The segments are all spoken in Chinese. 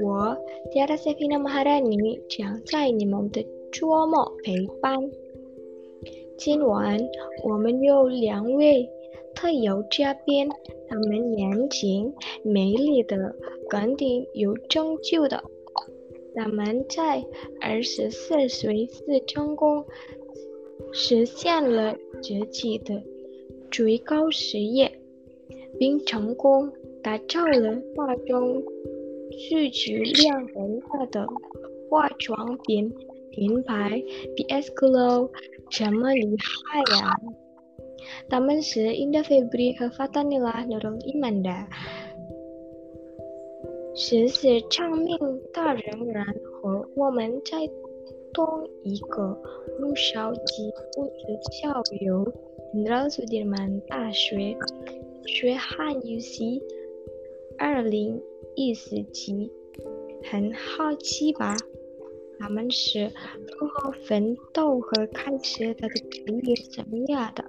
我 Tiara Sevina Maharani 将在你们的周末陪伴。今晚我们有两位特邀嘉宾，他们年轻、美丽的、肯定有成就的。他们在二十四岁时成功实现了自己的最高事业，并成功打造了大众需求量很大的化妆品品牌 BS Glow，这么厉害呀！他们是 Indah Febri 和 Fatanila Nurul Imanda，实是长命大人然和我们在同一个母校及物质校友 Jenderal Sudirman 大学学汉语时二零一四级，很好奇吧？他们是如何奋斗和开始他的职业生涯的？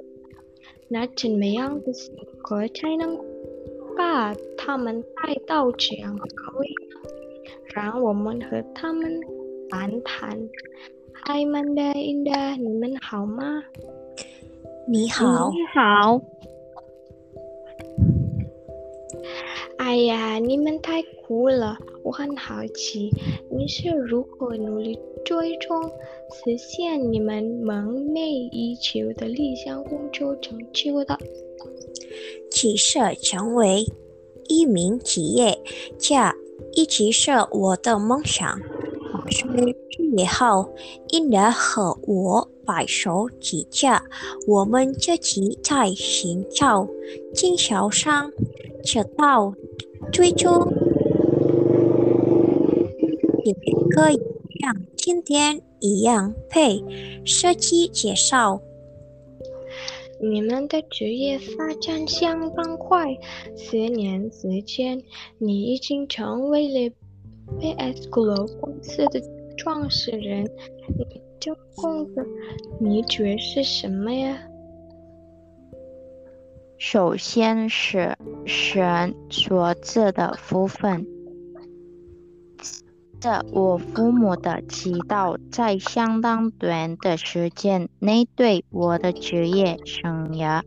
那怎么样的性格才能把他们带到这样的高位呢？让我们和他们谈谈。嗨你们好吗？你好，你好。哎呀，你们太酷了！我很好奇，你是如何努力最终实现你们梦寐以求的理想工作成就的？其实成为一名企业家一直是我的梦想。是毕业后，因的和我白手起家，我们这期在寻找经销商，直到最终也可以像今天一样配设计介绍。你们的职业发展相当快，十年时间，你已经成为了 BS Glow 公司的创始人。你成功的秘诀是什么呀？首先是神所赐的福分。这我父母的祈祷，在相当短的时间内对我的职业生涯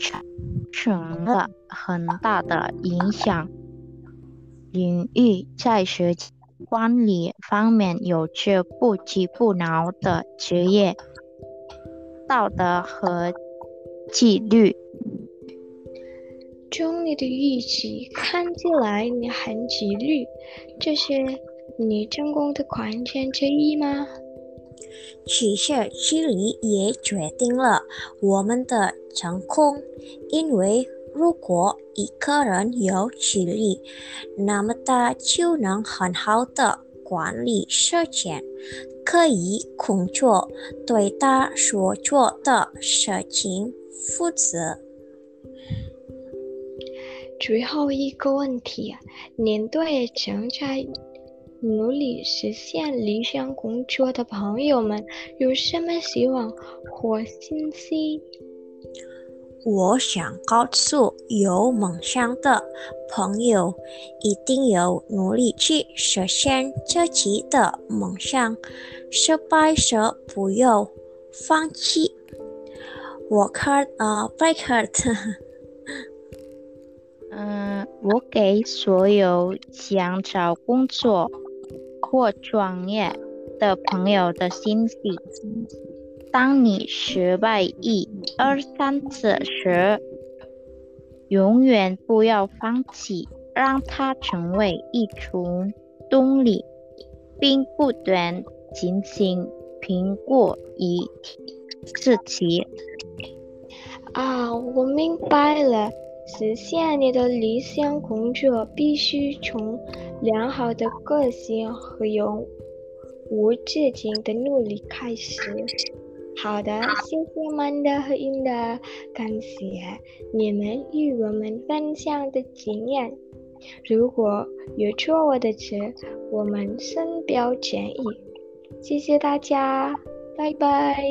产生了很大的影响。领域在设计管理方面有着不屈不挠的职业道德和纪律。从你的语气看起来，你很纪律，这是你成功的关键之一吗？其实纪律也决定了我们的成功，因为如果一个人有纪律，那么他就能很好的管理时间，可以工作，对他所做的事情负责。最后一个问题，您对正在努力实现理想工作的朋友们有什么希望或信息？我想告诉有梦想的朋友，一定要努力去实现自己的梦想，失败时不要放弃。Work hard, uh, play hard. 嗯，我给所有想找工作或创业的朋友的信息：当你失败一、二、三次时，永远不要放弃，让它成为一种动力，并不断进行评估以自己。啊，我明白了。实现你的理想工作，必须从良好的个性和永无止境的努力开始。好的，谢谢曼达和英达，感谢你们与我们分享的经验。如果有错误的词，我们深表歉意。谢谢大家，拜拜。